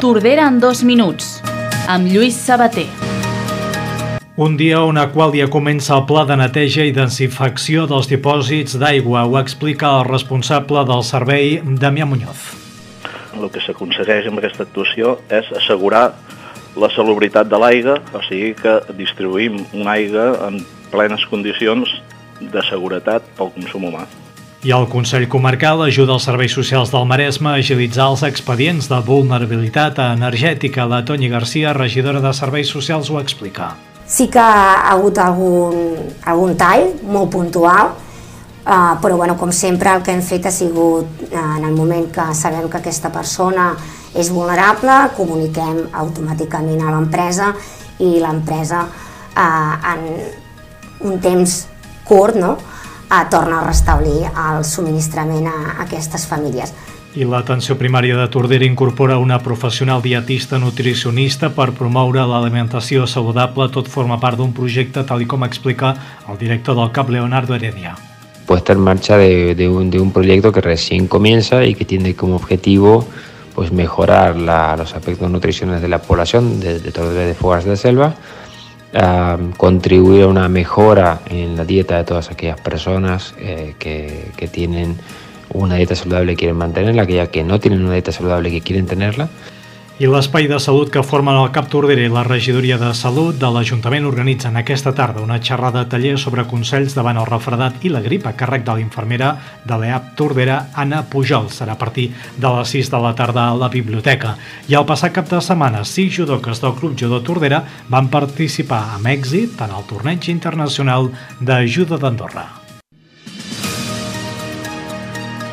Tordera en dos minuts, amb Lluís Sabater. Un dia on a qual dia comença el pla de neteja i desinfecció dels dipòsits d'aigua, ho explica el responsable del servei, Damià Muñoz. El que s'aconsegueix amb aquesta actuació és assegurar la salubritat de l'aigua, o sigui que distribuïm una aigua en plenes condicions de seguretat pel consum humà. I el Consell Comarcal ajuda els serveis socials del Maresme a agilitzar els expedients de vulnerabilitat energètica. La Toni Garcia, regidora de Serveis Socials, ho explica. Sí que ha hagut algun, algun tall molt puntual, eh, però bueno, com sempre el que hem fet ha sigut, eh, en el moment que sabem que aquesta persona és vulnerable, comuniquem automàticament a l'empresa i l'empresa eh, en un temps curt no? Eh, torna a restablir el subministrament a, a aquestes famílies. I l'atenció primària de Tordera incorpora una professional dietista nutricionista per promoure l'alimentació saludable. Tot forma part d'un projecte, tal com explica el director del CAP, Leonardo Heredia. Puesta en marcha de, de, un, de un proyecto que recién comienza y que tiene como objetivo pues mejorar la, los aspectos nutricionales de la población de, de Tordera de Fogas de Selva uh, contribuir a una mejora en la dieta de todas aquellas personas eh, que, que, tienen una dieta saludable y quieren mantenerla, aquellas que no tienen una dieta saludable y que quieren tenerla. I l'espai de salut que formen el CAP Tordera i la regidoria de salut de l'Ajuntament organitzen aquesta tarda una xerrada taller sobre consells davant el refredat i la grip a càrrec de l'infermera de l'EAP Tordera, Anna Pujol. Serà a partir de les 6 de la tarda a la biblioteca. I el passat cap de setmana, sis judoques del Club Judo Tordera van participar amb èxit en el torneig internacional de judo d'Andorra.